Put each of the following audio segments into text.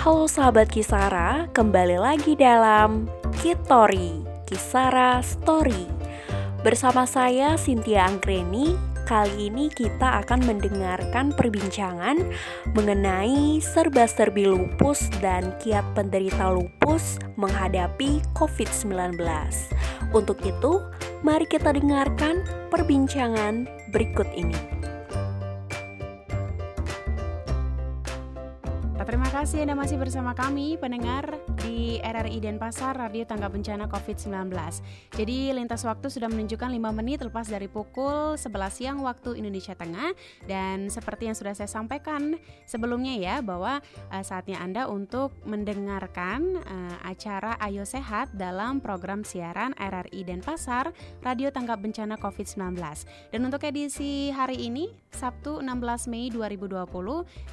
Halo sahabat Kisara, kembali lagi dalam Kitori, Kisara Story. Bersama saya Cynthia Anggreni, kali ini kita akan mendengarkan perbincangan mengenai serba-serbi lupus dan kiat penderita lupus menghadapi COVID-19. Untuk itu, mari kita dengarkan perbincangan berikut ini. Kasih Anda masih bersama kami pendengar di RRI Denpasar Radio Tangga Bencana COVID-19. Jadi lintas waktu sudah menunjukkan 5 menit lepas dari pukul 11 siang waktu Indonesia Tengah dan seperti yang sudah saya sampaikan sebelumnya ya bahwa uh, saatnya Anda untuk mendengarkan uh, acara Ayo Sehat dalam program siaran RRI Denpasar Radio Tangga Bencana COVID-19. Dan untuk edisi hari ini Sabtu 16 Mei 2020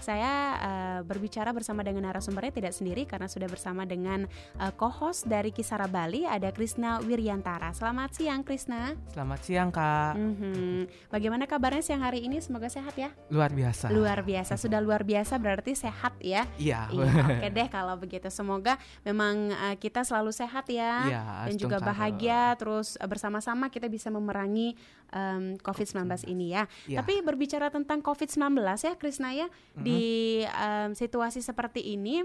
saya uh, berbicara berbicara bersama dengan narasumbernya tidak sendiri karena sudah bersama dengan uh, co-host dari Kisara Bali ada Krisna Wiryantara. Selamat siang Krisna. Selamat siang Kak. Mm-hmm. Bagaimana kabarnya siang hari ini? Semoga sehat ya. Luar biasa. Luar biasa. Sudah luar biasa berarti sehat ya. Iya. iya Oke deh kalau begitu. Semoga memang uh, kita selalu sehat ya. Iya. Dan juga bahagia. Terus uh, bersama-sama kita bisa memerangi um, COVID-19 ini ya. ya. Tapi berbicara tentang COVID-19 ya Krisna ya mm-hmm. di um, situasi situasi seperti ini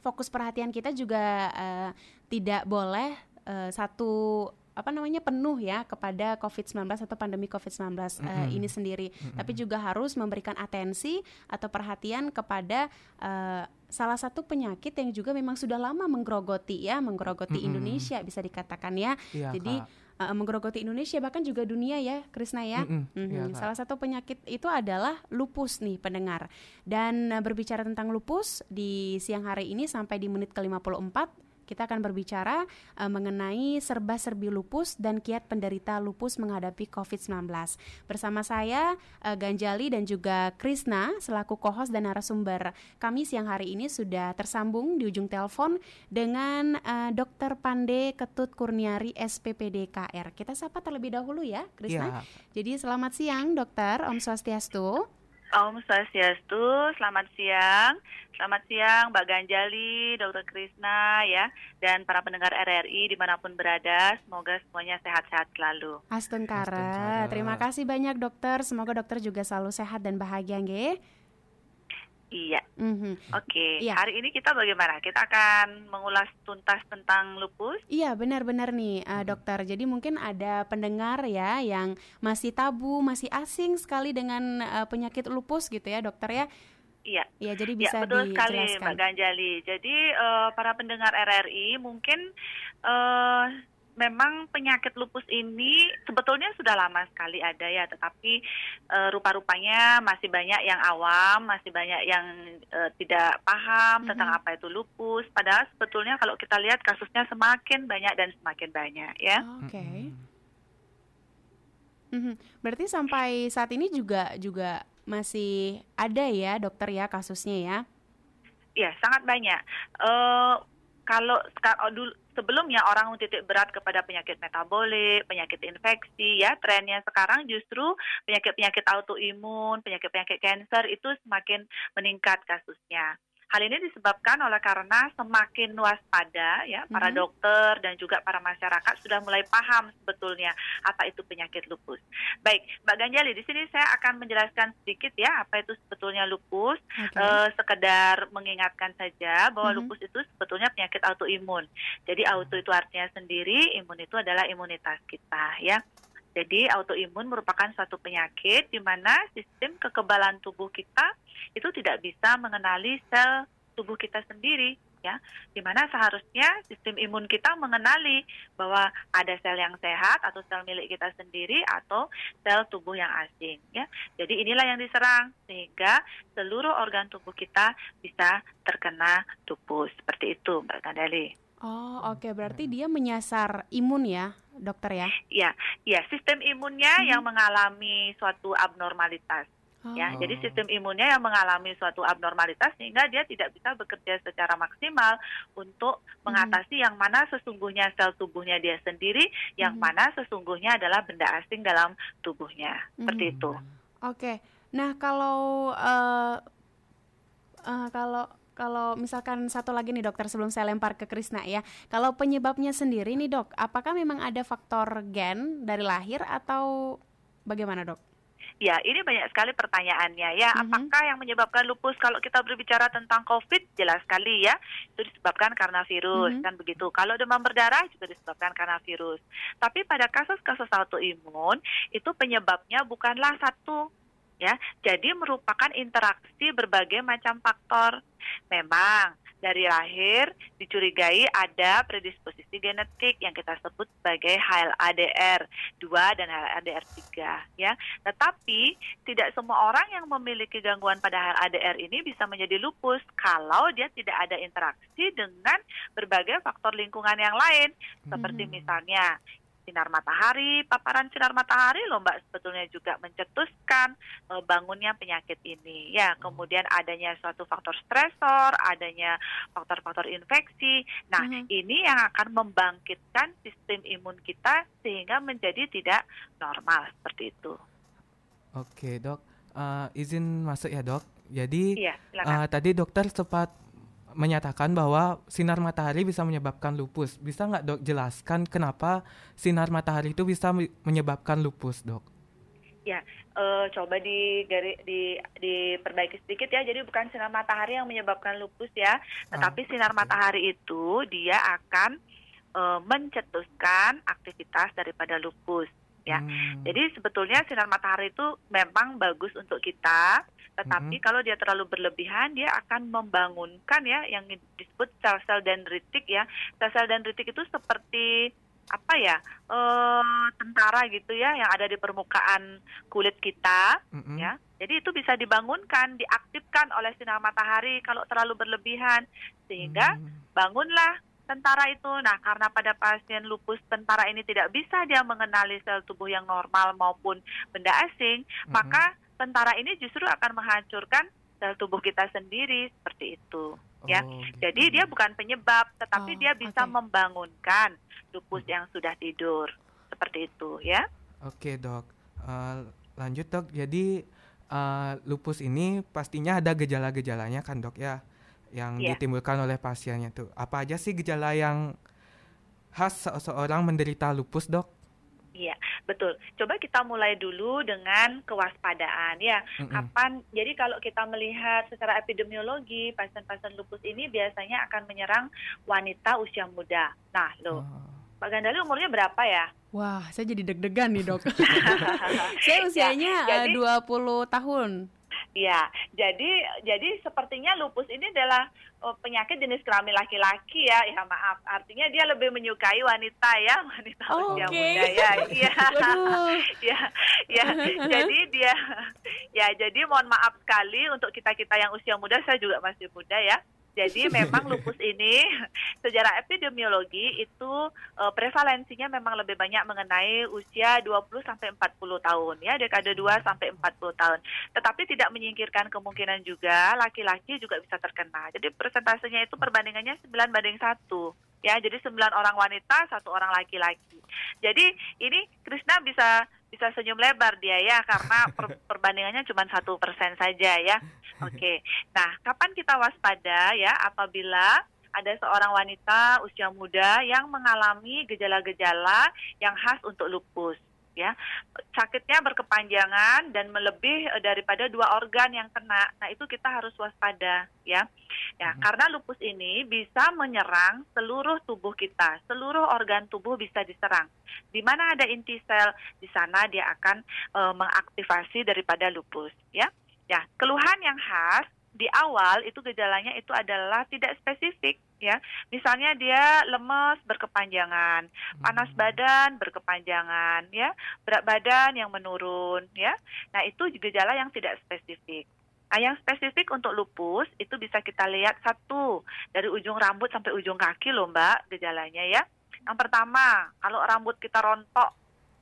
fokus perhatian kita juga uh, tidak boleh uh, satu apa namanya penuh ya kepada COVID-19 atau pandemi COVID-19 mm -hmm. uh, ini sendiri, mm -hmm. tapi juga harus memberikan atensi atau perhatian kepada uh, salah satu penyakit yang juga memang sudah lama menggerogoti ya, menggerogoti mm -hmm. Indonesia bisa dikatakan ya. Iya, Jadi Kak uh, menggerogoti Indonesia bahkan juga dunia ya, Krisna ya. Mm -hmm. ya Salah satu penyakit itu adalah lupus nih pendengar. Dan uh, berbicara tentang lupus di siang hari ini sampai di menit ke-54 kita akan berbicara uh, mengenai serba-serbi lupus dan kiat penderita lupus menghadapi COVID-19. Bersama saya uh, Ganjali dan juga Krisna selaku co-host dan narasumber. Kami siang hari ini sudah tersambung di ujung telepon dengan uh, Dr. Pande Ketut Kurniari SPPD KR. Kita sapa terlebih dahulu ya, Krisna. Ya. Jadi selamat siang, Dokter. Om Swastiastu. Om Swastiastu, selamat siang. Selamat siang Mbak Ganjali, Dr. Krisna ya, dan para pendengar RRI di mana pun berada. Semoga semuanya sehat-sehat selalu. Astungkara. Terima kasih banyak dokter. Semoga dokter juga selalu sehat dan bahagia, nggih. Iya. Mm-hmm. Oke. Okay. Iya. Hari ini kita bagaimana? Kita akan mengulas tuntas tentang lupus. Iya, benar-benar nih, uh, dokter. Jadi mungkin ada pendengar ya yang masih tabu, masih asing sekali dengan uh, penyakit lupus gitu ya, dokter ya. Iya. Iya, jadi ya, bisa ya, betul sekali Mbak Ganjali. Jadi uh, para pendengar RRI mungkin uh, memang penyakit lupus ini sebetulnya sudah lama sekali ada ya, tetapi e, rupa-rupanya masih banyak yang awam, masih banyak yang e, tidak paham mm-hmm. tentang apa itu lupus. Padahal sebetulnya kalau kita lihat kasusnya semakin banyak dan semakin banyak ya. Oke. Okay. Mm-hmm. Berarti sampai saat ini juga juga masih ada ya dokter ya kasusnya ya? Iya sangat banyak. Uh, kalau oh, dulu sebelumnya orang titik berat kepada penyakit metabolik, penyakit infeksi ya, trennya sekarang justru penyakit-penyakit autoimun, penyakit-penyakit kanker itu semakin meningkat kasusnya. Hal ini disebabkan oleh karena semakin waspada ya para mm-hmm. dokter dan juga para masyarakat sudah mulai paham sebetulnya apa itu penyakit lupus. Baik, Mbak Ganjali di sini saya akan menjelaskan sedikit ya apa itu sebetulnya lupus. Okay. Uh, eh, sekedar mengingatkan saja bahwa mm-hmm. lupus itu sebetulnya penyakit autoimun. Jadi auto itu artinya sendiri, imun itu adalah imunitas kita ya. Jadi autoimun merupakan suatu penyakit di mana sistem kekebalan tubuh kita itu tidak bisa mengenali sel tubuh kita sendiri ya. Di mana seharusnya sistem imun kita mengenali bahwa ada sel yang sehat atau sel milik kita sendiri atau sel tubuh yang asing ya. Jadi inilah yang diserang sehingga seluruh organ tubuh kita bisa terkena lupus. Seperti itu mbak Kandali Oh oke okay. berarti dia menyasar imun ya dokter ya? Iya, iya sistem imunnya hmm. yang mengalami suatu abnormalitas. Oh. Ya, jadi sistem imunnya yang mengalami suatu abnormalitas sehingga dia tidak bisa bekerja secara maksimal untuk hmm. mengatasi yang mana sesungguhnya sel tubuhnya dia sendiri, yang hmm. mana sesungguhnya adalah benda asing dalam tubuhnya. Seperti hmm. itu. Oke. Okay. Nah, kalau uh, uh, kalau kalau misalkan satu lagi nih dokter sebelum saya lempar ke Krisna ya. Kalau penyebabnya sendiri nih dok, apakah memang ada faktor gen dari lahir atau bagaimana dok? Ya, ini banyak sekali pertanyaannya ya. Mhm. Apakah yang menyebabkan lupus? Kalau kita berbicara tentang COVID, jelas sekali ya, itu disebabkan karena virus Mhm. kan begitu. Kalau demam berdarah juga disebabkan karena virus. Tapi pada kasus-kasus autoimun itu penyebabnya bukanlah satu ya. Jadi merupakan interaksi berbagai macam faktor. Memang dari lahir dicurigai ada predisposisi genetik yang kita sebut sebagai HLA-DR 2 dan HLA-DR 3 ya. Tetapi tidak semua orang yang memiliki gangguan pada HLA-DR ini bisa menjadi lupus kalau dia tidak ada interaksi dengan berbagai faktor lingkungan yang lain seperti Hmm. misalnya sinar matahari, paparan sinar matahari loh Mbak sebetulnya juga mencetuskan eh, bangunnya penyakit ini. Ya, kemudian adanya suatu faktor stresor, adanya faktor-faktor infeksi. Nah, Mhm. ini yang akan membangkitkan sistem imun kita sehingga menjadi tidak normal seperti itu. Oke dok, Eh, izin masuk ya dok. Jadi Iya, silakan. eh, tadi dokter sempat menyatakan bahwa sinar matahari bisa menyebabkan lupus. Bisa nggak dok jelaskan kenapa sinar matahari itu bisa me- menyebabkan lupus dok? Eh, coba di, di diperbaiki sedikit ya. Jadi bukan sinar matahari yang menyebabkan lupus ya, tetapi sinar oke. matahari itu dia akan eh, mencetuskan aktivitas daripada lupus. Ya. Hmm. Jadi sebetulnya sinar matahari itu memang bagus untuk kita, tetapi kalau dia terlalu berlebihan dia akan membangunkan ya yang disebut sel-sel dendritik ya. Sel-sel dendritik itu seperti apa ya? eh tentara gitu ya yang ada di permukaan kulit kita Mm-mm. ya. Jadi itu bisa dibangunkan, diaktifkan oleh sinar matahari kalau terlalu berlebihan sehingga Hmm. bangunlah tentara itu. Nah, karena pada pasien lupus tentara ini tidak bisa dia mengenali sel tubuh yang normal maupun benda asing, Mm-mm. maka tentara ini justru akan menghancurkan sel tubuh kita sendiri seperti itu. ya. Oh, gitu. Jadi dia bukan penyebab, tetapi Oh, dia bisa oke. membangunkan lupus yang sudah tidur. Seperti itu, ya. Oke dok, Eh, lanjut dok. Jadi eh, lupus ini pastinya ada gejala-gejalanya kan dok ya, yang Iya. ditimbulkan oleh pasiennya tuh. Apa aja sih gejala yang khas seseorang menderita lupus dok? Iya, betul. Coba kita mulai dulu dengan kewaspadaan ya. Mm-mm. Kapan? Jadi kalau kita melihat secara epidemiologi, pasien-pasien lupus ini biasanya akan menyerang wanita usia muda. Nah, loh, Oh. Pak Gandali umurnya berapa ya? Wah, saya jadi deg-degan nih dok. saya usianya Ya, jadi- 20 tahun. Ya, jadi jadi sepertinya lupus ini adalah oh, penyakit jenis kelamin laki-laki ya. Ya maaf, artinya dia lebih menyukai wanita ya, wanita usia Oke. muda ya. Iya. Ya, ya. Jadi dia, ya. Jadi mohon maaf sekali untuk kita kita yang usia muda. Saya juga masih muda ya. Jadi memang lupus ini secara epidemiologi itu eh, prevalensinya memang lebih banyak mengenai usia 20 sampai 40 tahun ya, dekade 2 sampai 40 tahun. Tetapi tidak menyingkirkan kemungkinan juga laki-laki juga bisa terkena. Jadi persentasenya itu perbandingannya 9 banding 1 ya. Jadi 9 orang wanita, satu orang laki-laki. Jadi ini Krisna bisa bisa senyum lebar dia ya karena per- perbandingannya cuma satu persen saja ya. Oke. Nah, kapan kita waspada ya apabila ada seorang wanita usia muda yang mengalami gejala-gejala yang khas untuk lupus ya. Sakitnya berkepanjangan dan melebih eh, daripada dua organ yang kena. Nah, itu kita harus waspada ya. Ya, Mhm. karena lupus ini bisa menyerang seluruh tubuh kita. Seluruh organ tubuh bisa diserang. Di mana ada inti sel, di sana dia akan eh, mengaktifasi daripada lupus ya. Ya, keluhan yang khas di awal itu gejalanya itu adalah tidak spesifik ya. Misalnya dia lemes berkepanjangan, panas Hmm. badan berkepanjangan ya, berat badan yang menurun ya. Nah, itu gejala yang tidak spesifik. Nah, yang spesifik untuk lupus itu bisa kita lihat satu dari ujung rambut sampai ujung kaki loh Mbak gejalanya ya. Yang pertama, kalau rambut kita rontok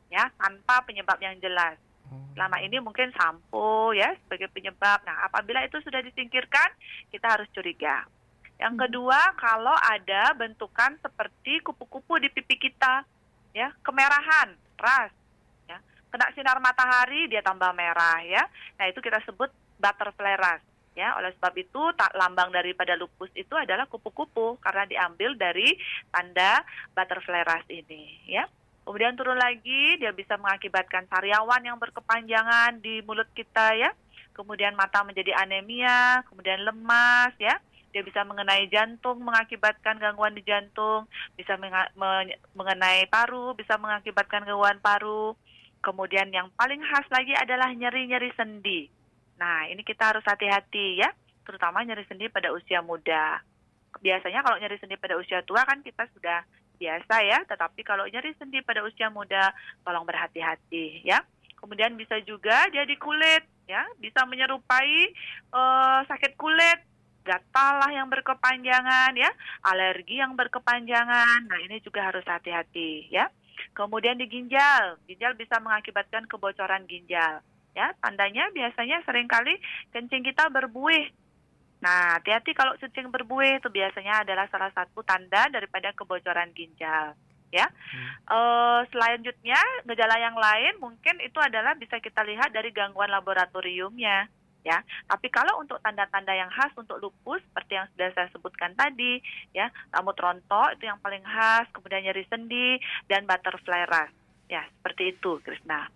ya tanpa penyebab yang jelas. Oh. Selama ini mungkin sampo ya sebagai penyebab. Nah, apabila itu sudah disingkirkan, kita harus curiga. Yang Hmm. kedua, kalau ada bentukan seperti kupu-kupu di pipi kita, ya, kemerahan, ras, ya, kena sinar matahari dia tambah merah, ya. Nah, itu kita sebut butterfly rash. Ya, oleh sebab itu tak lambang daripada lupus itu adalah kupu-kupu karena diambil dari tanda butterfly rush ini, ya. Kemudian turun lagi, dia bisa mengakibatkan sariawan yang berkepanjangan di mulut kita ya. Kemudian mata menjadi anemia, kemudian lemas ya. Dia bisa mengenai jantung, mengakibatkan gangguan di jantung, bisa mengenai paru, bisa mengakibatkan gangguan paru. Kemudian yang paling khas lagi adalah nyeri-nyeri sendi Nah, ini kita harus hati-hati ya, terutama nyeri sendi pada usia muda. Biasanya kalau nyeri sendi pada usia tua kan kita sudah biasa ya, tetapi kalau nyeri sendi pada usia muda, tolong berhati-hati ya. Kemudian bisa juga dia di kulit ya, bisa menyerupai uh, sakit kulit, gatal lah yang berkepanjangan ya, alergi yang berkepanjangan. Nah, ini juga harus hati-hati ya. Kemudian di ginjal, ginjal bisa mengakibatkan kebocoran ginjal. Ya, tandanya biasanya sering kali kencing kita berbuih. Nah, hati-hati kalau kencing berbuih itu biasanya adalah salah satu tanda daripada kebocoran ginjal. Ya, hmm. e, selanjutnya gejala yang lain mungkin itu adalah bisa kita lihat dari gangguan laboratoriumnya ya. Tapi kalau untuk tanda-tanda yang khas untuk lupus seperti yang sudah saya sebutkan tadi, ya, rambut rontok itu yang paling khas, kemudian nyeri sendi dan butterfly rash. Ya, seperti itu, Krisna.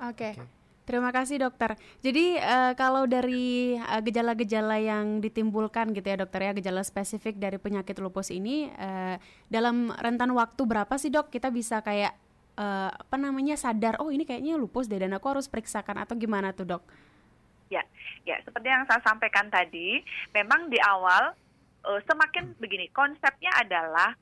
Oke. Okay. Okay. Terima kasih dokter. Jadi uh, kalau dari eh, gejala-gejala uh, yang ditimbulkan gitu ya dokter ya gejala spesifik dari penyakit lupus ini uh, dalam rentan waktu berapa sih dok kita bisa kayak uh, apa namanya sadar oh ini kayaknya lupus deh dan aku harus periksakan atau gimana tuh dok? Ya, ya seperti yang saya sampaikan tadi, memang di awal uh, semakin begini konsepnya adalah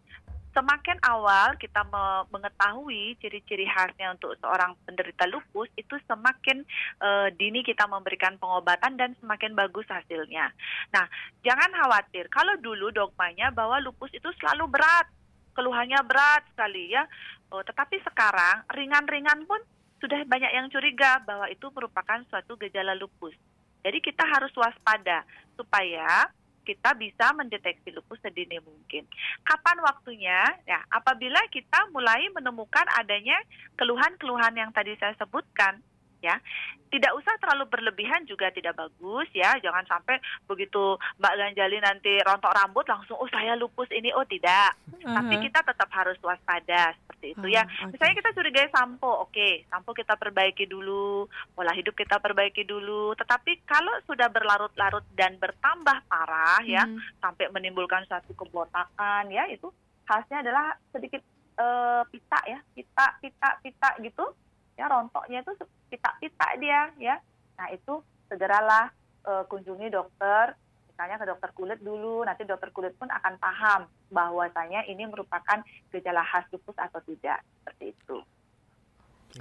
semakin awal kita me mengetahui ciri-ciri khasnya untuk seorang penderita lupus itu semakin uh, dini kita memberikan pengobatan dan semakin bagus hasilnya. Nah, jangan khawatir kalau dulu dogmanya bahwa lupus itu selalu berat, keluhannya berat sekali ya. Oh, tetapi sekarang ringan-ringan pun sudah banyak yang curiga bahwa itu merupakan suatu gejala lupus. Jadi kita harus waspada supaya kita bisa mendeteksi lupus sedini mungkin. Kapan waktunya? Ya, apabila kita mulai menemukan adanya keluhan-keluhan yang tadi saya sebutkan, ya. Tidak usah terlalu berlebihan juga tidak bagus ya. Jangan sampai begitu Mbak Ganjali nanti rontok rambut langsung oh saya lupus ini oh tidak. Uh-huh. Tapi kita tetap harus waspada seperti itu uh, ya. Okay. Misalnya kita curigai sampo, oke, okay, sampo kita perbaiki dulu, pola hidup kita perbaiki dulu. Tetapi kalau sudah berlarut-larut dan bertambah parah ya hmm. sampai menimbulkan suatu kebotakan ya itu khasnya adalah sedikit uh, pita ya, pita pita pita gitu ya rontoknya itu pita-pita dia ya nah itu segeralah uh, kunjungi dokter misalnya ke dokter kulit dulu nanti dokter kulit pun akan paham bahwasanya ini merupakan gejala khas lupus atau tidak seperti itu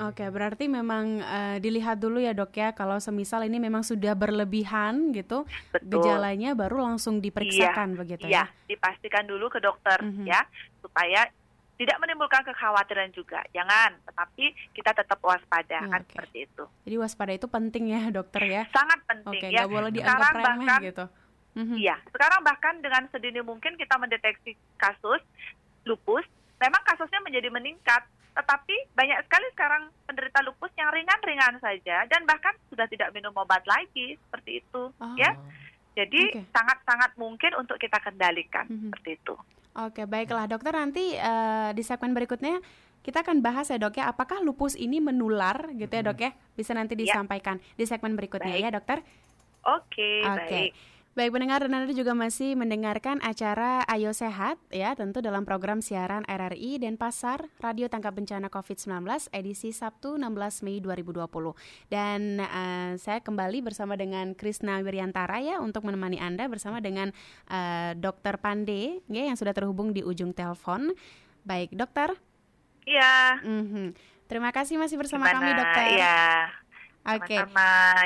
Oke, berarti memang uh, dilihat dulu ya dok ya. Kalau semisal ini memang sudah berlebihan gitu, Betul. gejalanya baru langsung diperiksakan iya, begitu iya, ya? Iya, dipastikan dulu ke dokter mm -hmm. ya, supaya tidak menimbulkan kekhawatiran juga. Jangan, tetapi kita tetap waspada ya, kan okay. seperti itu. Jadi waspada itu penting ya, dokter ya. Sangat penting okay, ya. boleh dianggap sekarang remeh bahkan, gitu. Mhm. Iya, sekarang bahkan dengan sedini mungkin kita mendeteksi kasus lupus, memang kasusnya menjadi meningkat. Tetapi banyak sekali sekarang penderita lupus yang ringan-ringan saja dan bahkan sudah tidak minum obat lagi seperti itu, oh. ya. Jadi sangat-sangat okay. mungkin untuk kita kendalikan mm -hmm. seperti itu. Oke, baiklah dokter nanti uh, di segmen berikutnya kita akan bahas ya dok ya apakah lupus ini menular gitu ya dok ya bisa nanti ya. disampaikan ya. di segmen berikutnya Baik. ya dokter. Oke, okay, Oke. Baik. Baik pendengar dan Anda juga masih mendengarkan acara Ayo Sehat ya tentu dalam program siaran RRI dan Pasar Radio Tangkap Bencana COVID-19 edisi Sabtu 16 Mei 2020. Dan uh, saya kembali bersama dengan Krisna Wiryantara ya untuk menemani Anda bersama dengan uh, Dokter Pande ya yang sudah terhubung di ujung telepon. Baik, dokter. Iya. Mm -hmm. Terima kasih masih bersama Gimana? kami, dokter. Iya. Oke. Okay.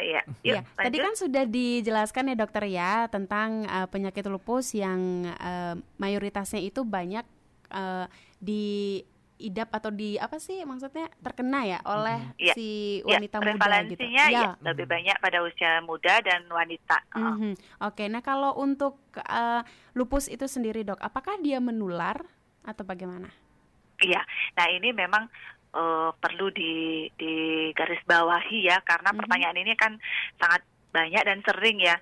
ya. Yuk, ya. Tadi kan sudah dijelaskan ya dokter ya tentang uh, penyakit lupus yang uh, mayoritasnya itu banyak uh, di idap atau di apa sih maksudnya terkena ya oleh ya. si iya, wanita ya, muda gitu. Ya, ya lebih banyak pada usia muda dan wanita. Mm -hmm. Oke, okay, nah kalau untuk uh, lupus itu sendiri dok, apakah dia menular atau bagaimana? Iya, nah ini memang uh, perlu di di garis bawahi ya karena mm -hmm. pertanyaan ini kan sangat banyak dan sering ya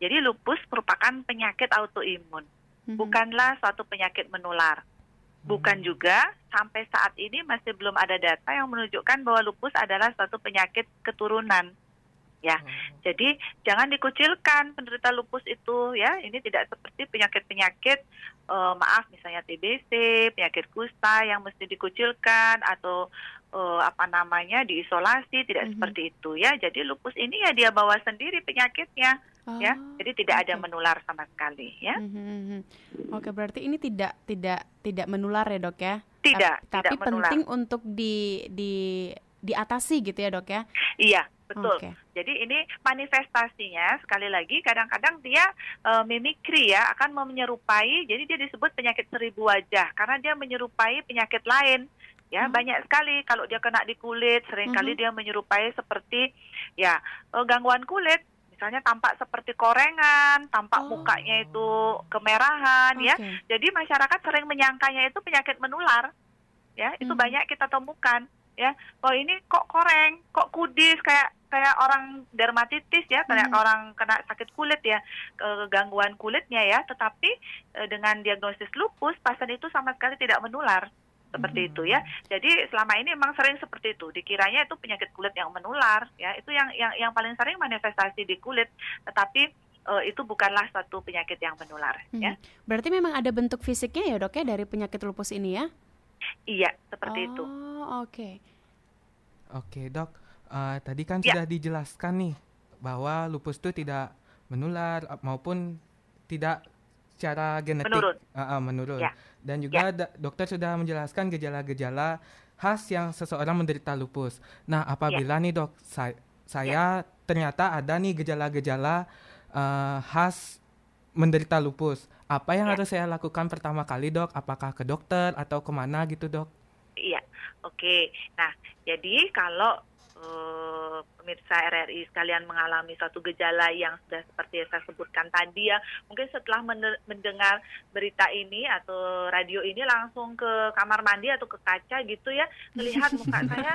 Jadi lupus merupakan penyakit autoimun, Mhm. bukanlah suatu penyakit menular. Bukan juga sampai saat ini masih belum ada data yang menunjukkan bahwa lupus adalah suatu penyakit keturunan. Ya, Oh. jadi jangan dikucilkan penderita lupus itu ya. Ini tidak seperti penyakit-penyakit eh, maaf misalnya TBC, penyakit kusta yang mesti dikucilkan atau eh, apa namanya diisolasi tidak Mhm. seperti itu ya. Jadi lupus ini ya dia bawa sendiri penyakitnya ya. Oh, Jadi tidak ada oke. menular sama sekali ya. Mhm, mhm. Oke, berarti ini tidak tidak tidak menular ya dok ya? Tidak, Tap- tapi tidak menular. penting untuk di di diatasi gitu ya dok ya? Iya, betul. Oke. Jadi ini manifestasinya sekali lagi kadang-kadang dia eh, mimikri ya akan menyerupai jadi dia disebut penyakit seribu wajah karena dia menyerupai penyakit lain ya Hmm. banyak sekali kalau dia kena di kulit sering kali Mhm. dia menyerupai seperti ya eh, gangguan kulit misalnya tampak seperti korengan tampak Oh. mukanya itu kemerahan ya Oke. jadi masyarakat sering menyangkanya itu penyakit menular. Ya, itu Mhm. banyak kita temukan ya. Oh, ini kok koreng, kok kudis kayak kayak orang dermatitis ya, kayak Mhm. orang kena sakit kulit ya, gangguan kulitnya ya, tetapi eh, dengan diagnosis lupus pasien itu sama sekali tidak menular. Seperti itu ya. Jadi selama ini memang sering seperti itu. Dikiranya itu penyakit kulit yang menular ya. Itu yang yang yang paling sering manifestasi di kulit, tetapi eh, itu bukanlah suatu penyakit yang menular ya. Mhm. Berarti memang ada bentuk fisiknya ya dok ya dari penyakit lupus ini ya? Iya, seperti itu. Oh oke. Oke dok, Eh, tadi kan Ya. sudah dijelaskan nih bahwa lupus itu tidak menular eh, maupun tidak secara genetik Menurun. eh, menurun. Ya. Dan juga da- dokter sudah menjelaskan gejala-gejala khas yang seseorang menderita lupus. Nah, apabila nih dok, saya, saya ternyata ada nih gejala-gejala eh, khas menderita lupus. Apa yang Ya. harus saya lakukan pertama kali dok? Apakah ke dokter atau ke mana gitu dok? Iya, oke. Nah, jadi kalau eh, pemirsa RRI sekalian mengalami suatu gejala yang sudah seperti yang saya sebutkan tadi ya, mungkin setelah mende- mendengar berita ini atau radio ini langsung ke kamar mandi atau ke kaca gitu ya, melihat muka saya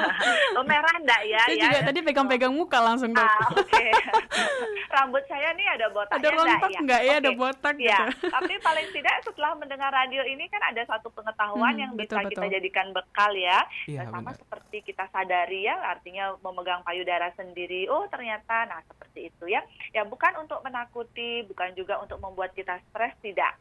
oh, merah enggak ya? Saya ya? juga tadi pegang-pegang muka langsung dok. Ah, oke. Rambut saya nih ada botaknya ada rontok enggak nggak ya? Ada Oke. botak Ya, gitu. tapi paling tidak setelah mendengar radio ini kan ada satu pengetahuan Hmm, yang bisa betul, kita betul. jadikan bekal ya. Dan sama benar. seperti kita sadari ya, artinya memegang payudara sendiri. Oh, ternyata nah seperti itu ya. Ya bukan untuk menakuti, bukan juga untuk membuat kita stres tidak.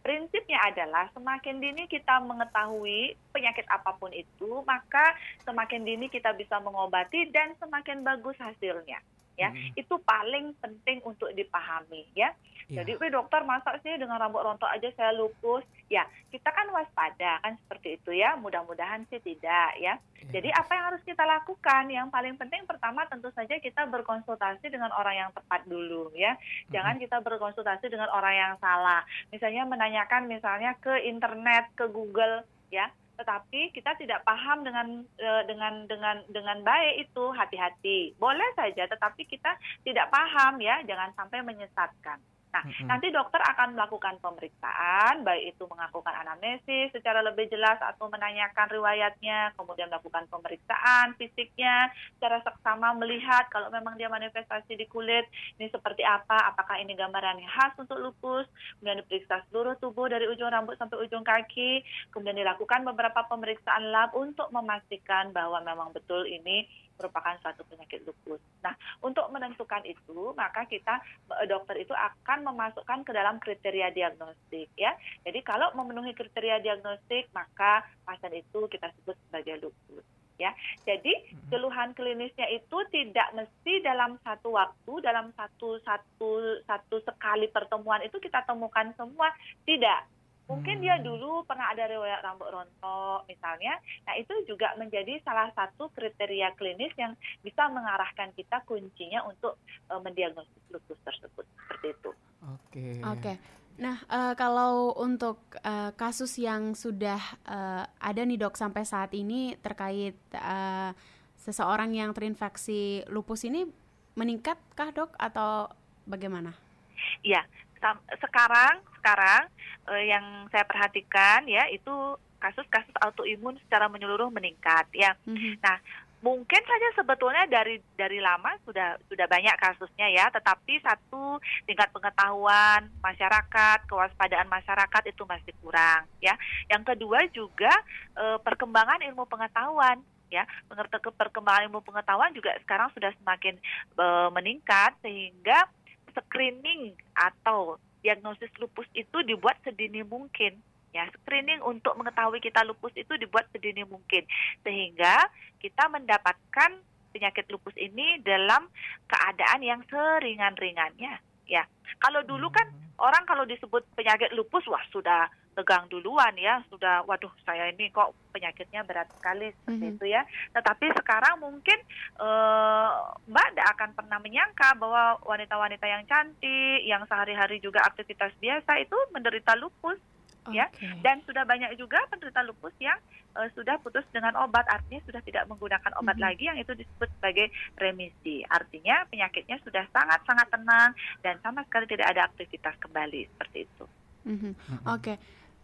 Prinsipnya adalah semakin dini kita mengetahui penyakit apa pun itu, maka semakin dini kita bisa mengobati dan semakin bagus hasilnya. Ya, Mm. itu paling penting untuk dipahami ya. Iya. Jadi, wih dokter masa sih dengan rambut rontok aja saya lupus? Ya, kita kan waspada kan seperti itu ya. Mudah-mudahan sih tidak ya. Iya. Jadi apa yang harus kita lakukan? Yang paling penting pertama tentu saja kita berkonsultasi dengan orang yang tepat dulu ya. Jangan kita berkonsultasi dengan orang yang salah. Misalnya menanyakan misalnya ke internet, ke Google ya. Tetapi kita tidak paham dengan eh, dengan dengan dengan baik itu hati-hati. Boleh saja tetapi kita tidak paham ya, jangan sampai menyesatkan. Nah, Mm-mm. nanti dokter akan melakukan pemeriksaan, baik itu melakukan anamnesis secara lebih jelas atau menanyakan riwayatnya, kemudian melakukan pemeriksaan fisiknya, secara seksama melihat kalau memang dia manifestasi di kulit, ini seperti apa, apakah ini gambaran yang khas untuk lupus, kemudian diperiksa seluruh tubuh dari ujung rambut sampai ujung kaki, kemudian dilakukan beberapa pemeriksaan lab untuk memastikan bahwa memang betul ini merupakan suatu penyakit lupus. Nah, untuk menentukan itu, maka kita eh, dokter itu akan memasukkan ke dalam kriteria diagnostik ya. Jadi kalau memenuhi kriteria diagnostik, maka pasien itu kita sebut sebagai lupus ya. Jadi keluhan klinisnya itu tidak mesti dalam satu waktu, dalam satu satu satu sekali pertemuan itu kita temukan semua, tidak. Mungkin dia dulu pernah ada riwayat rambut rontok misalnya. Nah, itu juga menjadi salah satu kriteria klinis yang bisa mengarahkan kita kuncinya untuk eh, mendiagnosis lupus tersebut. Seperti itu. Oke. Oke. Nah, eh, kalau untuk eh, kasus yang sudah eh, ada nih dok sampai saat ini terkait eh, seseorang yang terinfeksi lupus ini meningkatkah dok atau bagaimana? Iya, sekarang sekarang eh, yang saya perhatikan ya itu kasus-kasus autoimun secara menyeluruh meningkat ya. Mhm. mungkin saja sebetulnya dari dari lama sudah sudah banyak kasusnya ya, tetapi satu tingkat pengetahuan masyarakat, kewaspadaan masyarakat itu masih kurang ya. Yang kedua juga e, perkembangan ilmu pengetahuan ya perkembangan ilmu pengetahuan juga sekarang sudah semakin e, meningkat sehingga screening atau diagnosis lupus itu dibuat sedini mungkin Ya, screening untuk mengetahui kita lupus itu dibuat sedini mungkin sehingga kita mendapatkan penyakit lupus ini dalam keadaan yang seringan-ringannya. Ya, kalau dulu kan hmm. orang kalau disebut penyakit lupus wah sudah tegang duluan ya, sudah waduh saya ini kok penyakitnya berat sekali seperti mm -hmm. itu ya. Tetapi sekarang mungkin uh, Mbak tidak akan pernah menyangka bahwa wanita-wanita yang cantik, yang sehari-hari juga aktivitas biasa itu menderita lupus okay. ya dan sudah banyak juga penderita lupus yang uh, sudah putus dengan obat artinya sudah tidak menggunakan obat mm -hmm. lagi yang itu disebut sebagai remisi artinya penyakitnya sudah sangat sangat tenang dan sama sekali tidak ada aktivitas kembali seperti itu. Mm -hmm. Oke. Okay.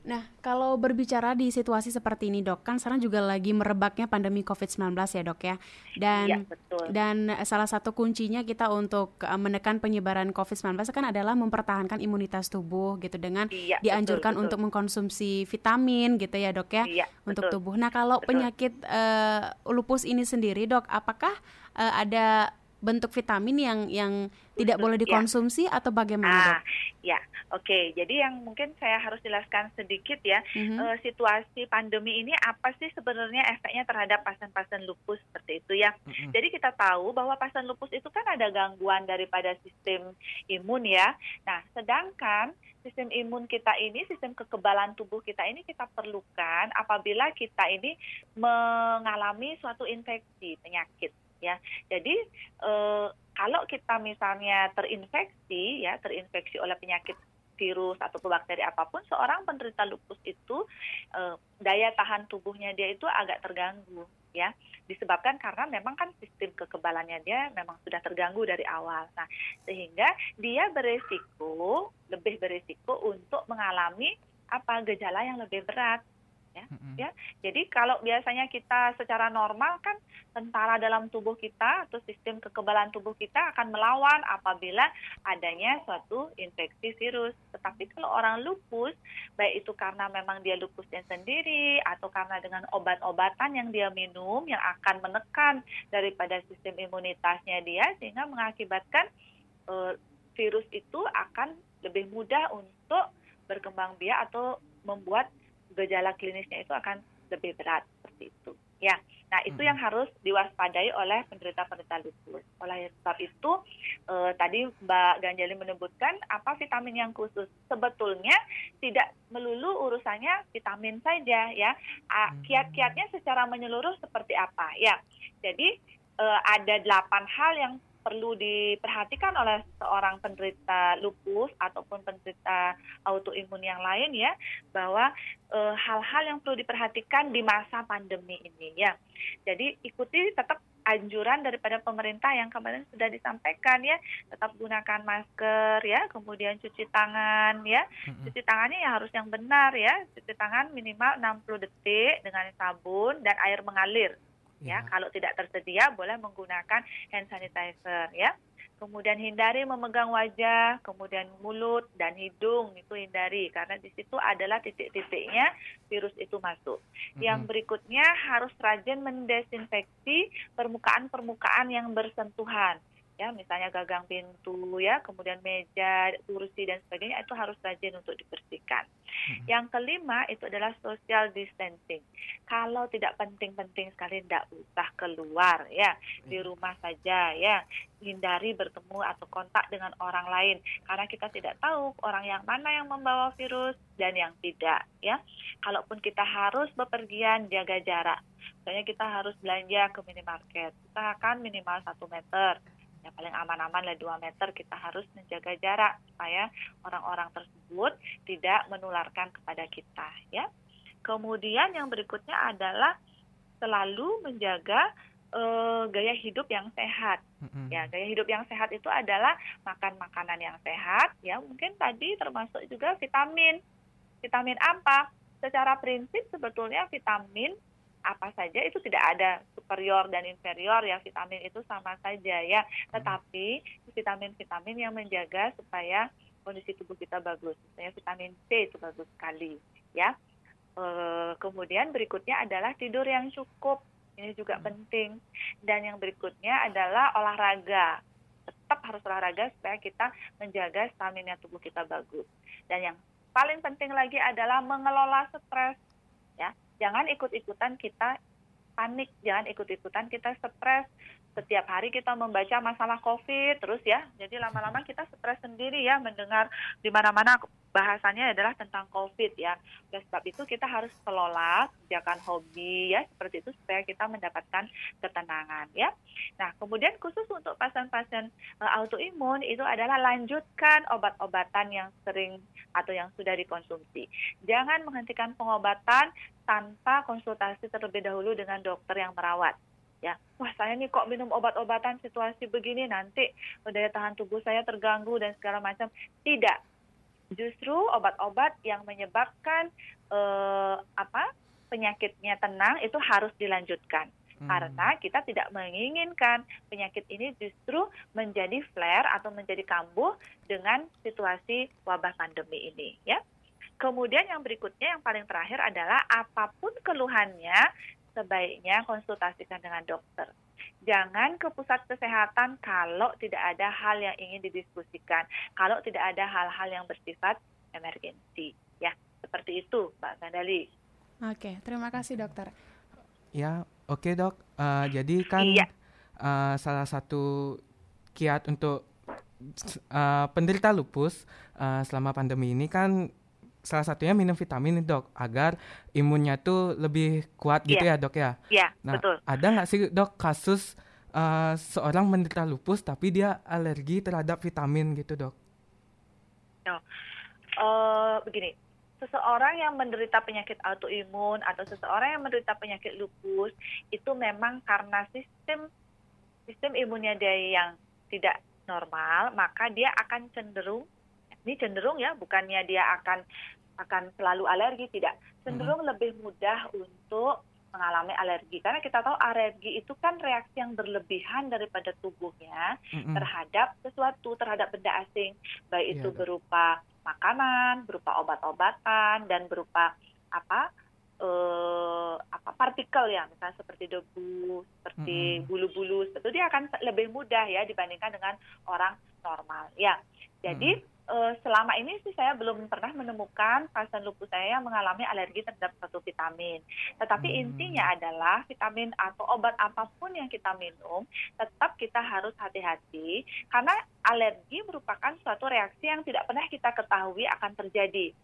Nah, kalau berbicara di situasi seperti ini, Dok, kan sekarang juga lagi merebaknya pandemi COVID-19 ya, Dok ya. Dan ya, betul. dan salah satu kuncinya kita untuk eh, menekan penyebaran COVID-19 kan adalah mempertahankan imunitas tubuh gitu dengan ya, dianjurkan betul, untuk mengkonsumsi vitamin gitu ya, Dok ya, ya untuk betul. tubuh. Nah, kalau betul. penyakit uh, lupus ini sendiri, Dok, apakah uh, ada bentuk vitamin yang yang tidak boleh ya. dikonsumsi ya. atau bagaimana ah, dok? Ya, oke. Okay. Jadi yang mungkin saya harus jelaskan sedikit ya mm-hmm. uh, situasi pandemi ini apa sih sebenarnya efeknya terhadap pasien-pasien lupus seperti itu ya. Mm-hmm. Jadi kita tahu bahwa pasien lupus itu kan ada gangguan daripada sistem imun ya. Nah, sedangkan sistem imun kita ini, sistem kekebalan tubuh kita ini kita perlukan apabila kita ini mengalami suatu infeksi penyakit ya. Jadi eh, kalau kita misalnya terinfeksi ya, terinfeksi oleh penyakit virus atau bakteri apa pun, seorang penderita lupus itu eh, daya tahan tubuhnya dia itu agak terganggu ya disebabkan karena memang kan sistem kekebalannya dia memang sudah terganggu dari awal. Nah, sehingga dia beresiko lebih beresiko untuk mengalami apa gejala yang lebih berat ya. Mm-hmm. ya. Jadi kalau biasanya kita secara normal kan tentara dalam tubuh kita atau sistem kekebalan tubuh kita akan melawan apabila adanya suatu infeksi virus. Tetapi kalau orang lupus, baik itu karena memang dia lupusnya sendiri atau karena dengan obat-obatan yang dia minum yang akan menekan daripada sistem imunitasnya dia sehingga mengakibatkan uh, virus itu akan lebih mudah untuk berkembang biak atau membuat gejala klinisnya itu akan lebih berat seperti itu. Ya, nah itu hmm. yang harus diwaspadai oleh penderita-penderita lupus. Oleh sebab itu eh, tadi Mbak Ganjali menyebutkan apa vitamin yang khusus. Sebetulnya tidak melulu urusannya vitamin saja ya. Hmm. Kiat-kiatnya secara menyeluruh seperti apa ya. Jadi eh, ada delapan hal yang perlu diperhatikan oleh seorang penderita lupus ataupun penderita autoimun yang lain ya bahwa eh, hal-hal e, yang perlu diperhatikan di masa pandemi ini ya. Jadi ikuti tetap anjuran daripada pemerintah yang kemarin sudah disampaikan ya. Tetap gunakan masker ya kemudian cuci tangan ya. Cuci tangannya ya harus yang benar ya. Cuci tangan minimal 60 detik dengan sabun dan air mengalir ya. ya. Kalau tidak tersedia boleh menggunakan hand sanitizer ya. Kemudian hindari memegang wajah, kemudian mulut dan hidung itu hindari karena di situ adalah titik-titiknya virus itu masuk. Mm-hmm. Yang berikutnya harus rajin mendesinfeksi permukaan-permukaan yang bersentuhan ya misalnya gagang pintu ya kemudian meja kursi dan sebagainya itu harus rajin untuk dibersihkan. Hmm. yang kelima itu adalah social distancing. Kalau tidak penting-penting sekali tidak usah keluar ya di hmm. rumah saja ya. Hindari bertemu atau kontak dengan orang lain. Karena kita tidak tahu orang yang mana yang membawa virus dan yang tidak ya. Kalaupun kita harus bepergian jaga jarak. Misalnya kita harus belanja ke minimarket. Kita akan minimal satu meter ya paling aman-aman lah 2 meter kita harus menjaga jarak supaya orang-orang tersebut tidak menularkan kepada kita ya. Kemudian yang berikutnya adalah selalu menjaga uh, gaya hidup yang sehat. Mm-hmm. Ya, gaya hidup yang sehat itu adalah makan makanan yang sehat ya. Mungkin tadi termasuk juga vitamin. Vitamin apa? Secara prinsip sebetulnya vitamin apa saja itu tidak ada superior dan inferior ya vitamin itu sama saja ya. Tetapi vitamin-vitamin yang menjaga supaya kondisi tubuh kita bagus. Misalnya vitamin C itu bagus sekali ya. E, kemudian berikutnya adalah tidur yang cukup. Ini juga penting. Dan yang berikutnya adalah olahraga. Tetap harus olahraga supaya kita menjaga stamina tubuh kita bagus. Dan yang paling penting lagi adalah mengelola stres jangan ikut-ikutan kita panik. Jangan ikut-ikutan kita stres setiap hari kita membaca masalah COVID terus ya. Jadi lama-lama kita stres sendiri ya mendengar di mana-mana bahasanya adalah tentang COVID ya. Oleh sebab itu kita harus kelola kebijakan hobi ya seperti itu supaya kita mendapatkan ketenangan ya. Nah kemudian khusus untuk pasien-pasien uh, autoimun itu adalah lanjutkan obat-obatan yang sering atau yang sudah dikonsumsi. Jangan menghentikan pengobatan tanpa konsultasi terlebih dahulu dengan dokter yang merawat ya wah saya nih kok minum obat-obatan situasi begini nanti daya tahan tubuh saya terganggu dan segala macam. Tidak. Justru obat-obat yang menyebabkan eh, apa penyakitnya tenang itu harus dilanjutkan. Hmm. karena kita tidak menginginkan penyakit ini justru menjadi flare atau menjadi kambuh dengan situasi wabah pandemi ini ya. Kemudian yang berikutnya yang paling terakhir adalah apa pun keluhannya sebaiknya konsultasikan dengan dokter. Jangan ke pusat kesehatan kalau tidak ada hal yang ingin didiskusikan, kalau tidak ada hal-hal yang bersifat emergensi. Ya, seperti itu, Mbak Gandali. Oke, terima kasih dokter. Ya, oke dok. Uh, jadi kan iya. uh, salah satu kiat untuk uh, penderita lupus uh, selama pandemi ini kan salah satunya minum vitamin dok agar imunnya tuh lebih kuat gitu yeah. ya dok ya. Iya yeah, nah, betul. Ada nggak sih dok kasus uh, seorang menderita lupus tapi dia alergi terhadap vitamin gitu dok? No. Uh, begini, seseorang yang menderita penyakit autoimun atau seseorang yang menderita penyakit lupus itu memang karena sistem sistem imunnya dia yang tidak normal, maka dia akan cenderung ini cenderung ya bukannya dia akan akan selalu alergi tidak. Cenderung hmm. lebih mudah untuk mengalami alergi. Karena kita tahu alergi itu kan reaksi yang berlebihan daripada tubuhnya mm-hmm. terhadap sesuatu terhadap benda asing. Baik yeah, itu berupa makanan berupa obat-obatan dan berupa apa uh, apa partikel ya. Misalnya seperti debu seperti mm-hmm. bulu-bulu. Itu dia akan lebih mudah ya dibandingkan dengan orang normal. Ya jadi mm-hmm uh, selama ini sih saya belum pernah menemukan pasien lupus saya yang mengalami alergi terhadap satu vitamin. Tetapi hmm. intinya adalah vitamin atau obat apa pun yang kita minum, tetap kita harus hati-hati karena alergi merupakan suatu reaksi yang tidak pernah kita ketahui akan terjadi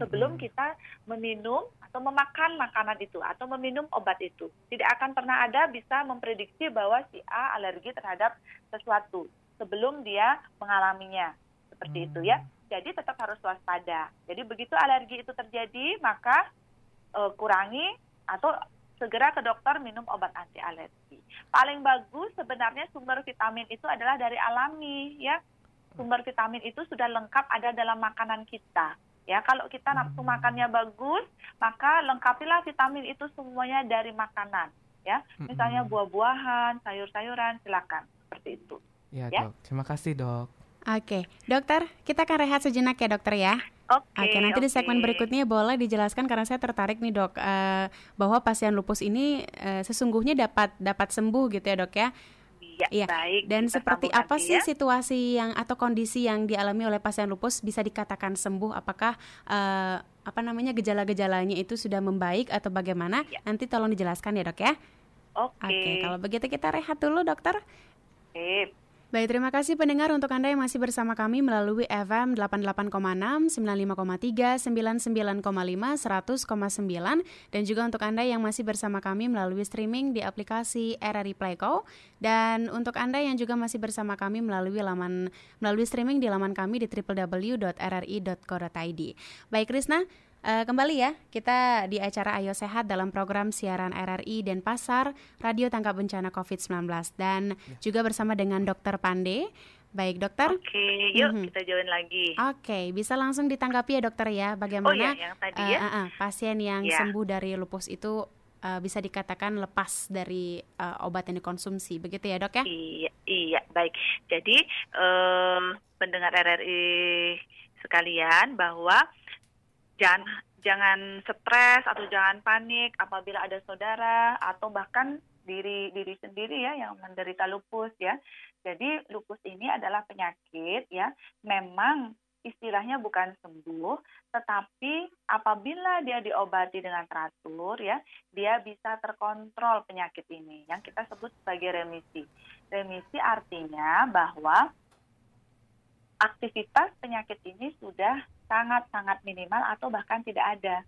sebelum hmm. kita meminum atau memakan makanan itu atau meminum obat itu. Tidak akan pernah ada bisa memprediksi bahwa si A alergi terhadap sesuatu sebelum dia mengalaminya seperti hmm. itu ya. Jadi tetap harus waspada. Jadi begitu alergi itu terjadi, maka uh, kurangi atau segera ke dokter minum obat anti alergi. Paling bagus sebenarnya sumber vitamin itu adalah dari alami ya. Sumber vitamin itu sudah lengkap ada dalam makanan kita. Ya, kalau kita nafsu hmm. makannya bagus, maka lengkapilah vitamin itu semuanya dari makanan. Ya, misalnya hmm. buah-buahan, sayur-sayuran, silakan seperti itu. Ya, ya, dok. Terima kasih, dok. Oke, dokter, kita akan rehat sejenak ya dokter ya. Oke. Oke, nanti okay. di segmen berikutnya boleh dijelaskan karena saya tertarik nih dok uh, bahwa pasien lupus ini uh, sesungguhnya dapat dapat sembuh gitu ya dok ya. Iya, ya. baik. Dan seperti apa sih ya. situasi yang atau kondisi yang dialami oleh pasien lupus bisa dikatakan sembuh? Apakah uh, apa namanya gejala-gejalanya itu sudah membaik atau bagaimana? Ya. Nanti tolong dijelaskan ya dok ya. Oke. Oke, kalau begitu kita rehat dulu dokter. Oke. Baik, terima kasih pendengar untuk Anda yang masih bersama kami melalui FM 88,6, 95,3, 99,5, 100,9 dan juga untuk Anda yang masih bersama kami melalui streaming di aplikasi RRI Playco dan untuk Anda yang juga masih bersama kami melalui laman melalui streaming di laman kami di www.rri.co.id. Baik, Krisna, Uh, kembali ya, kita di acara Ayo Sehat dalam program siaran RRI dan Pasar Radio Tangkap Bencana COVID-19 dan ya. juga bersama dengan Dokter Pande. Baik dokter. Oke, okay, yuk mm-hmm. kita join lagi. Oke, okay, bisa langsung ditanggapi ya dokter ya, bagaimana oh, iya, yang tadi ya? Uh, uh, uh, pasien yang yeah. sembuh dari lupus itu uh, bisa dikatakan lepas dari uh, obat yang dikonsumsi, begitu ya dok ya? Iya, iya baik. Jadi uh, pendengar RRI sekalian bahwa jangan jangan stres atau jangan panik apabila ada saudara atau bahkan diri diri sendiri ya yang menderita lupus ya. Jadi lupus ini adalah penyakit ya memang istilahnya bukan sembuh, tetapi apabila dia diobati dengan teratur ya, dia bisa terkontrol penyakit ini yang kita sebut sebagai remisi. Remisi artinya bahwa aktivitas penyakit ini sudah sangat-sangat minimal atau bahkan tidak ada.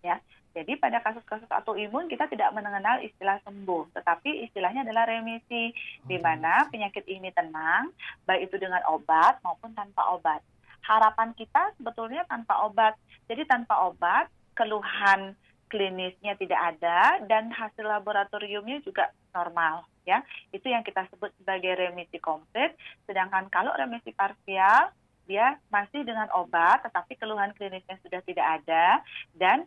Ya. Jadi pada kasus-kasus autoimun kita tidak mengenal istilah sembuh, tetapi istilahnya adalah remisi di mana penyakit ini tenang, baik itu dengan obat maupun tanpa obat harapan kita sebetulnya tanpa obat. Jadi tanpa obat, keluhan klinisnya tidak ada dan hasil laboratoriumnya juga normal ya. Itu yang kita sebut sebagai remisi komplit. Sedangkan kalau remisi parsial dia masih dengan obat tetapi keluhan klinisnya sudah tidak ada dan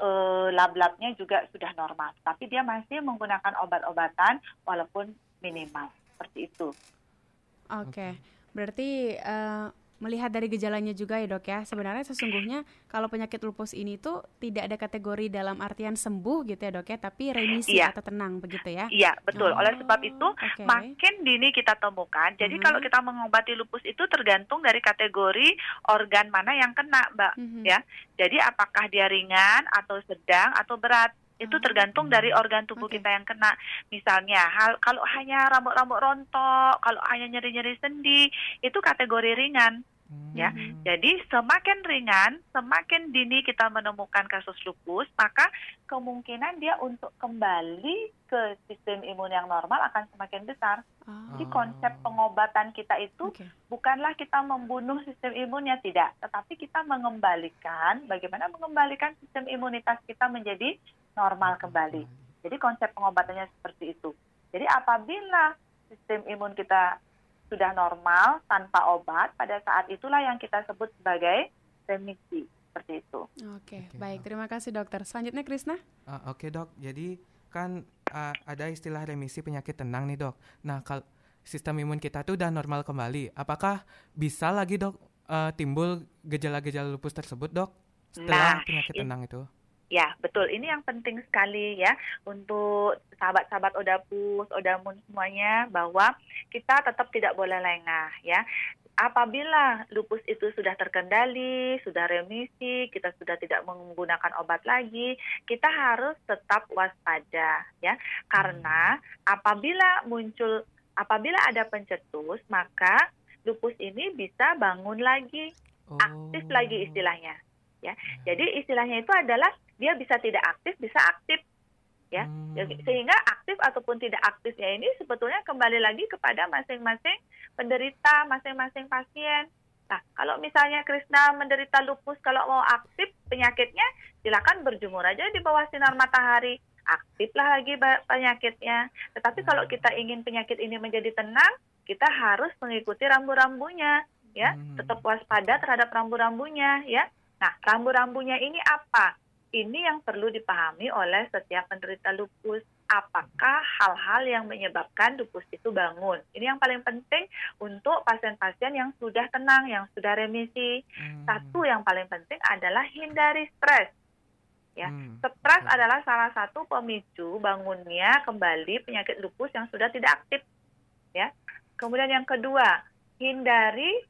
e, lab-labnya juga sudah normal. Tapi dia masih menggunakan obat-obatan walaupun minimal. Seperti itu. Oke. Okay. Berarti uh melihat dari gejalanya juga ya dok ya sebenarnya sesungguhnya kalau penyakit lupus ini tuh tidak ada kategori dalam artian sembuh gitu ya dok ya tapi remisi iya. atau tenang begitu ya iya betul oh, oleh sebab itu okay. makin dini kita temukan jadi mm -hmm. kalau kita mengobati lupus itu tergantung dari kategori organ mana yang kena mbak mm -hmm. ya jadi apakah dia ringan atau sedang atau berat itu tergantung dari organ tubuh okay. kita yang kena. Misalnya, hal kalau hanya rambut-rambut rontok, kalau hanya nyeri-nyeri sendi, itu kategori ringan. Hmm. Ya, jadi semakin ringan, semakin dini kita menemukan kasus lupus, maka kemungkinan dia untuk kembali ke sistem imun yang normal akan semakin besar. Oh. Jadi konsep pengobatan kita itu okay. bukanlah kita membunuh sistem imunnya tidak, tetapi kita mengembalikan bagaimana mengembalikan sistem imunitas kita menjadi normal kembali. Jadi konsep pengobatannya seperti itu. Jadi apabila sistem imun kita sudah normal tanpa obat, pada saat itulah yang kita sebut sebagai remisi seperti itu. Oke, okay, baik. Terima kasih dokter. Selanjutnya Krisna. Uh, Oke okay, dok. Jadi kan uh, ada istilah remisi penyakit tenang nih dok. Nah kalau sistem imun kita tuh udah normal kembali, apakah bisa lagi dok uh, timbul gejala-gejala lupus tersebut dok setelah nah, penyakit tenang itu? Ya, betul. Ini yang penting sekali ya untuk sahabat-sahabat Odapus, Odamun semuanya bahwa kita tetap tidak boleh lengah ya. Apabila lupus itu sudah terkendali, sudah remisi, kita sudah tidak menggunakan obat lagi, kita harus tetap waspada ya. Karena apabila muncul apabila ada pencetus, maka lupus ini bisa bangun lagi, aktif lagi oh. istilahnya ya. Jadi istilahnya itu adalah dia bisa tidak aktif, bisa aktif ya. Hmm. Sehingga aktif ataupun tidak aktifnya ini sebetulnya kembali lagi kepada masing-masing penderita, masing-masing pasien. Nah, kalau misalnya Krisna menderita lupus, kalau mau aktif penyakitnya, silakan berjemur aja di bawah sinar matahari. Aktiflah lagi penyakitnya. Tetapi kalau hmm. kita ingin penyakit ini menjadi tenang, kita harus mengikuti rambu-rambunya, ya. Hmm. Tetap waspada terhadap rambu-rambunya, ya. Nah, rambu-rambunya ini apa? Ini yang perlu dipahami oleh setiap penderita lupus. Apakah hal-hal yang menyebabkan lupus itu bangun? Ini yang paling penting untuk pasien-pasien yang sudah tenang, yang sudah remisi. Hmm. Satu yang paling penting adalah hindari stres. Ya, hmm. stres adalah salah satu pemicu bangunnya kembali penyakit lupus yang sudah tidak aktif. Ya. Kemudian yang kedua, hindari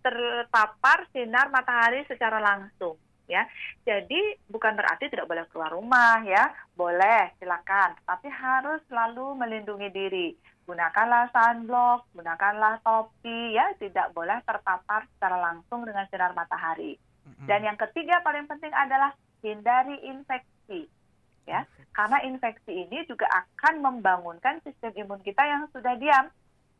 terpapar sinar matahari secara langsung ya. Jadi bukan berarti tidak boleh keluar rumah ya, boleh silakan, tapi harus selalu melindungi diri. Gunakanlah sunblock, gunakanlah topi ya, tidak boleh terpapar secara langsung dengan sinar matahari. Dan yang ketiga paling penting adalah hindari infeksi ya, karena infeksi ini juga akan membangunkan sistem imun kita yang sudah diam.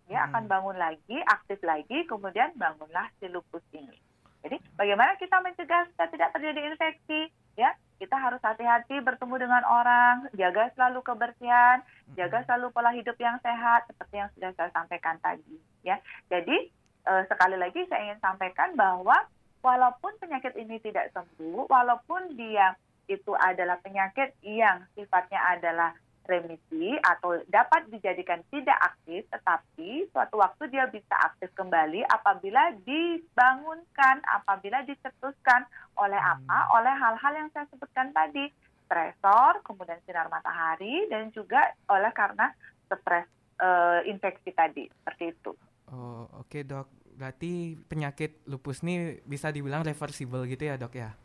Ya, akan bangun lagi, aktif lagi, kemudian bangunlah si lupus ini. Jadi bagaimana kita mencegah supaya tidak terjadi infeksi? Ya, kita harus hati-hati bertemu dengan orang, jaga selalu kebersihan, jaga selalu pola hidup yang sehat seperti yang sudah saya sampaikan tadi. Ya, jadi eh, sekali lagi saya ingin sampaikan bahwa walaupun penyakit ini tidak sembuh, walaupun dia itu adalah penyakit yang sifatnya adalah remisi atau dapat dijadikan tidak aktif, tetapi suatu waktu dia bisa aktif kembali apabila dibangunkan, apabila dicetuskan oleh apa? Oleh hal-hal yang saya sebutkan tadi, stresor, kemudian sinar matahari, dan juga oleh karena stres uh, infeksi tadi, seperti itu. Oh, oke okay, dok. Berarti penyakit lupus ini bisa dibilang reversible gitu ya dok ya?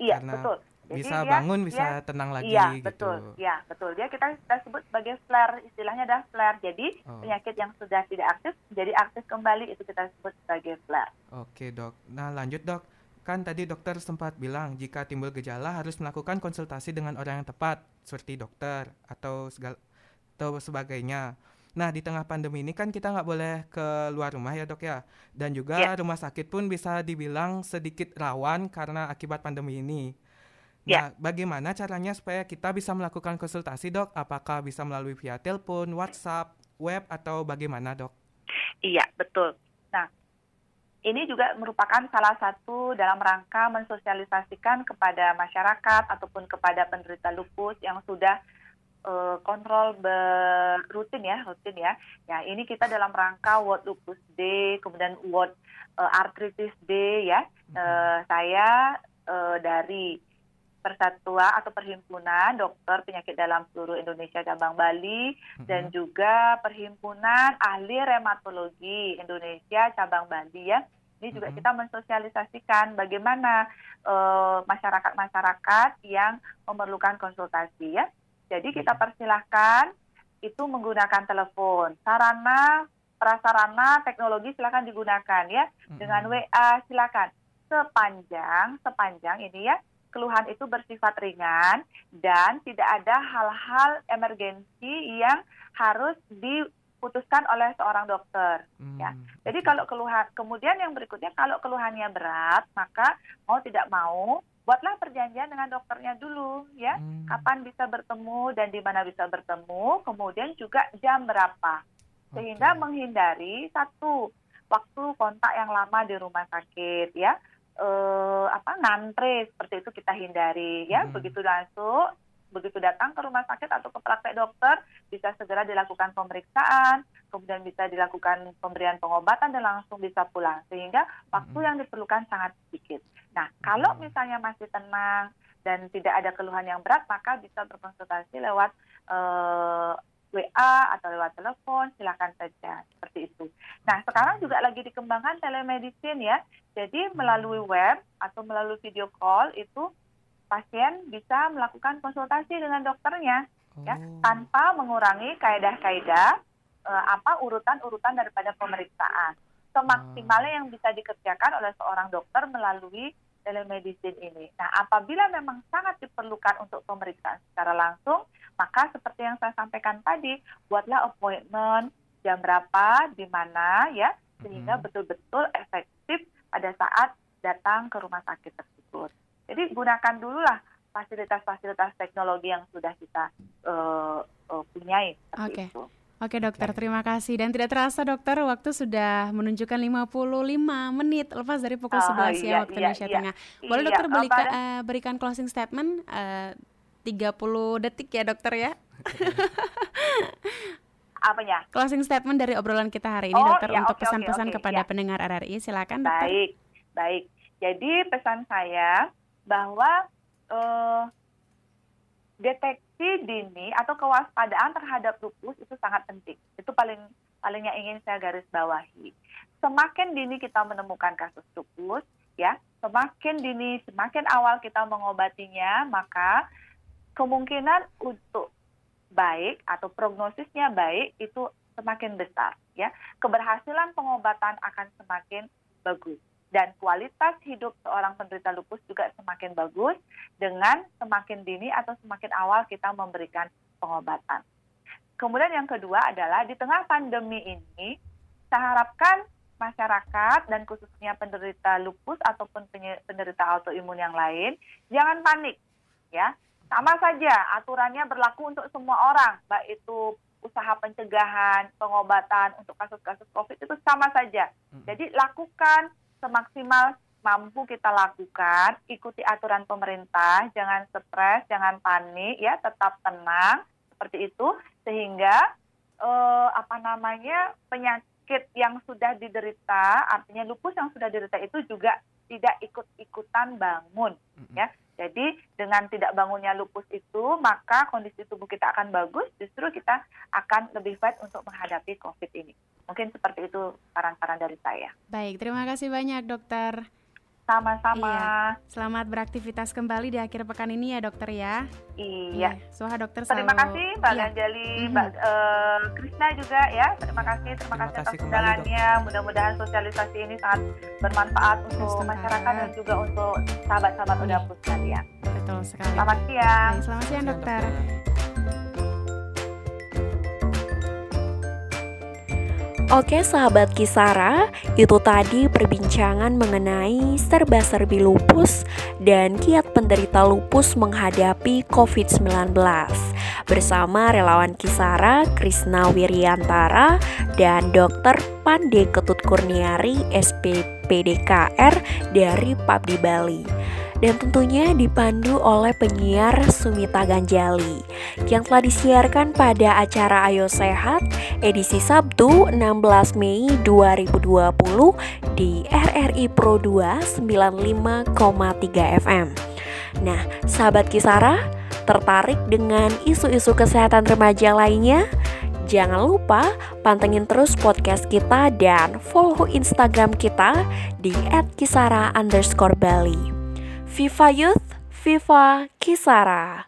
Iya, Karena betul jadi bisa dia, bangun, bisa dia, tenang lagi iya, gitu. betul. Iya, betul. Dia kita kita sebut sebagai flare, istilahnya adalah flare. Jadi oh. penyakit yang sudah tidak aktif jadi aktif kembali itu kita sebut sebagai flare. Oke, Dok. Nah, lanjut, Dok. Kan tadi dokter sempat bilang jika timbul gejala harus melakukan konsultasi dengan orang yang tepat, seperti dokter atau segala atau sebagainya. Nah, di tengah pandemi ini kan kita nggak boleh keluar rumah ya dok ya. Dan juga yeah. rumah sakit pun bisa dibilang sedikit rawan karena akibat pandemi ini. Ya. Nah, bagaimana caranya supaya kita bisa melakukan konsultasi, Dok? Apakah bisa melalui via telepon, WhatsApp, web atau bagaimana, Dok? Iya, betul. Nah, ini juga merupakan salah satu dalam rangka mensosialisasikan kepada masyarakat ataupun kepada penderita lupus yang sudah uh, kontrol rutin ya, rutin ya. Ya, ini kita dalam rangka World Lupus Day, kemudian World uh, Arthritis Day ya. Uh, saya uh, dari persatuan atau perhimpunan dokter penyakit dalam seluruh Indonesia cabang Bali mm-hmm. dan juga perhimpunan ahli reumatologi Indonesia cabang Bali ya. Ini juga mm-hmm. kita mensosialisasikan bagaimana uh, masyarakat-masyarakat yang memerlukan konsultasi ya. Jadi kita persilahkan itu menggunakan telepon. Sarana prasarana teknologi silakan digunakan ya. Mm-hmm. Dengan WA silakan sepanjang sepanjang ini ya keluhan itu bersifat ringan dan tidak ada hal-hal emergensi yang harus diputuskan oleh seorang dokter. Hmm, ya, jadi kalau keluhan kemudian yang berikutnya kalau keluhannya berat maka mau tidak mau buatlah perjanjian dengan dokternya dulu ya hmm. kapan bisa bertemu dan di mana bisa bertemu kemudian juga jam berapa sehingga okay. menghindari satu waktu kontak yang lama di rumah sakit ya uh, apa ngantre seperti itu kita hindari ya hmm. begitu langsung begitu datang ke rumah sakit atau ke praktek dokter bisa segera dilakukan pemeriksaan kemudian bisa dilakukan pemberian pengobatan dan langsung bisa pulang sehingga waktu hmm. yang diperlukan sangat sedikit. Nah kalau hmm. misalnya masih tenang dan tidak ada keluhan yang berat maka bisa berkonsultasi lewat uh, WA atau lewat telepon, silakan saja seperti itu. Nah, sekarang juga lagi dikembangkan telemedicine ya. Jadi melalui web atau melalui video call itu pasien bisa melakukan konsultasi dengan dokternya ya, oh. ya tanpa mengurangi kaedah-kaedah uh, apa urutan-urutan daripada pemeriksaan. Semaksimalnya yang bisa dikerjakan oleh seorang dokter melalui telemedicine ini. Nah, apabila memang sangat diperlukan untuk pemeriksaan secara langsung, maka seperti yang saya sampaikan tadi, buatlah appointment jam berapa, di mana ya, sehingga betul-betul efektif pada saat datang ke rumah sakit tersebut. Jadi gunakan dulu lah fasilitas-fasilitas teknologi yang sudah kita uh, uh, punyai. Oke. Okay. Oke dokter, terima kasih. Dan tidak terasa dokter, waktu sudah menunjukkan 55 menit lepas dari pukul oh, 11 ya iya, waktu iya, Indonesia iya, Tengah. Boleh iya, dokter beli, uh, berikan closing statement uh, 30 detik ya dokter ya? Apanya? Closing statement dari obrolan kita hari ini oh, dokter ya, untuk pesan-pesan okay, okay, kepada ya. pendengar RRI. Silakan dokter. Baik, baik. Jadi pesan saya bahwa uh, deteksi dini atau kewaspadaan terhadap lupus itu sangat penting. Itu paling paling yang ingin saya garis bawahi. Semakin dini kita menemukan kasus lupus, ya, semakin dini, semakin awal kita mengobatinya, maka kemungkinan untuk baik atau prognosisnya baik itu semakin besar, ya. Keberhasilan pengobatan akan semakin bagus dan kualitas hidup seorang penderita lupus juga semakin bagus dengan semakin dini atau semakin awal kita memberikan pengobatan. Kemudian yang kedua adalah di tengah pandemi ini, saya harapkan masyarakat dan khususnya penderita lupus ataupun penderita autoimun yang lain jangan panik ya. Sama saja aturannya berlaku untuk semua orang, baik itu usaha pencegahan, pengobatan untuk kasus-kasus COVID itu sama saja. Jadi lakukan semaksimal mampu kita lakukan, ikuti aturan pemerintah, jangan stres, jangan panik, ya, tetap tenang seperti itu, sehingga eh, apa namanya penyakit yang sudah diderita, artinya lupus yang sudah diderita itu juga tidak ikut-ikutan bangun, ya. Jadi dengan tidak bangunnya lupus itu, maka kondisi tubuh kita akan bagus, justru kita akan lebih baik untuk menghadapi COVID ini. Mungkin seperti itu saran-saran dari saya. Baik, terima kasih banyak dokter. Sama-sama. Iya. Selamat beraktivitas kembali di akhir pekan ini ya dokter ya. Iya. Soha dokter Terima selalu- kasih Mbak Iya. Ganjali, Mhm. Mbak eh, Krisna juga ya. Terima kasih, terima, Terima kasih atas undangannya. Mudah-mudahan sosialisasi ini sangat bermanfaat untuk masyarakat dan juga untuk sahabat-sahabat Iya. Udapus sekalian. Betul sekali. Selamat siang. Baik, selamat siang dokter. Oke sahabat Kisara, itu tadi perbincangan mengenai serba-serbi lupus dan kiat penderita lupus menghadapi COVID-19 bersama relawan Kisara Krisna Wiryantara dan Dr. Pande Ketut Kurniari SPPDKR dari Pabdi Bali dan tentunya dipandu oleh penyiar Sumita Ganjali yang telah disiarkan pada acara Ayo Sehat edisi Sabtu 16 Mei 2020 di RRI Pro 2 95,3 FM. Nah, sahabat Kisara, tertarik dengan isu-isu kesehatan remaja lainnya? Jangan lupa pantengin terus podcast kita dan follow Instagram kita di @kisara_bali. Viva Youth, Viva Kisara.